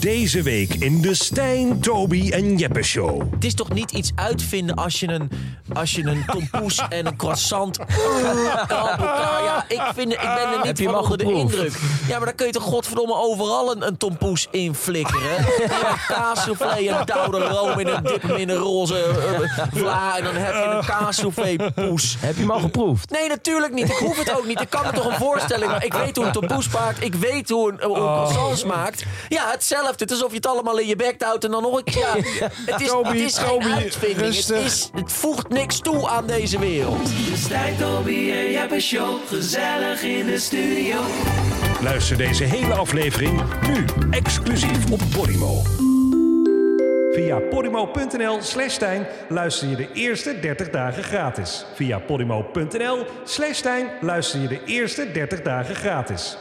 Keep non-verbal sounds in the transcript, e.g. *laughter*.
Deze week in de Stijn, Toby en Jeppe Show. Het is toch niet iets uitvinden als je een, als je een *laughs* tompoes en een croissant *laughs* ik, *laughs* vind, ik ben er Heb niet je van onder de geproefd? indruk. Ja, maar dan kun je toch godverdomme overal een, een tompoes in flikkeren? *laughs* Ja, kaassoufflé en douwe room in een dip hem in een roze eh, vla. En dan heb je een kaassoufflé poes. Heb je hem al geproefd? Nee, natuurlijk niet. Ik hoef het ook niet. Ik kan me toch een voorstelling maken. Ik weet hoe een tompoes smaakt. Ik weet hoe een, hoe een croissant smaakt. Ja, hetzelfde. Het is alsof je het allemaal in je bek houdt en dan nog een keer. Ja, *laughs* het is, Toby, het is geen uitvinding. Het, is, het voegt niks toe aan deze wereld. De Stijn, Toby en Jeppe Show. In de studio. Luister deze hele aflevering nu exclusief op Podimo. Via podimo.nl slash Stijn luister je de eerste 30 dagen gratis. Via podimo.nl slash Stijn luister je de eerste 30 dagen gratis.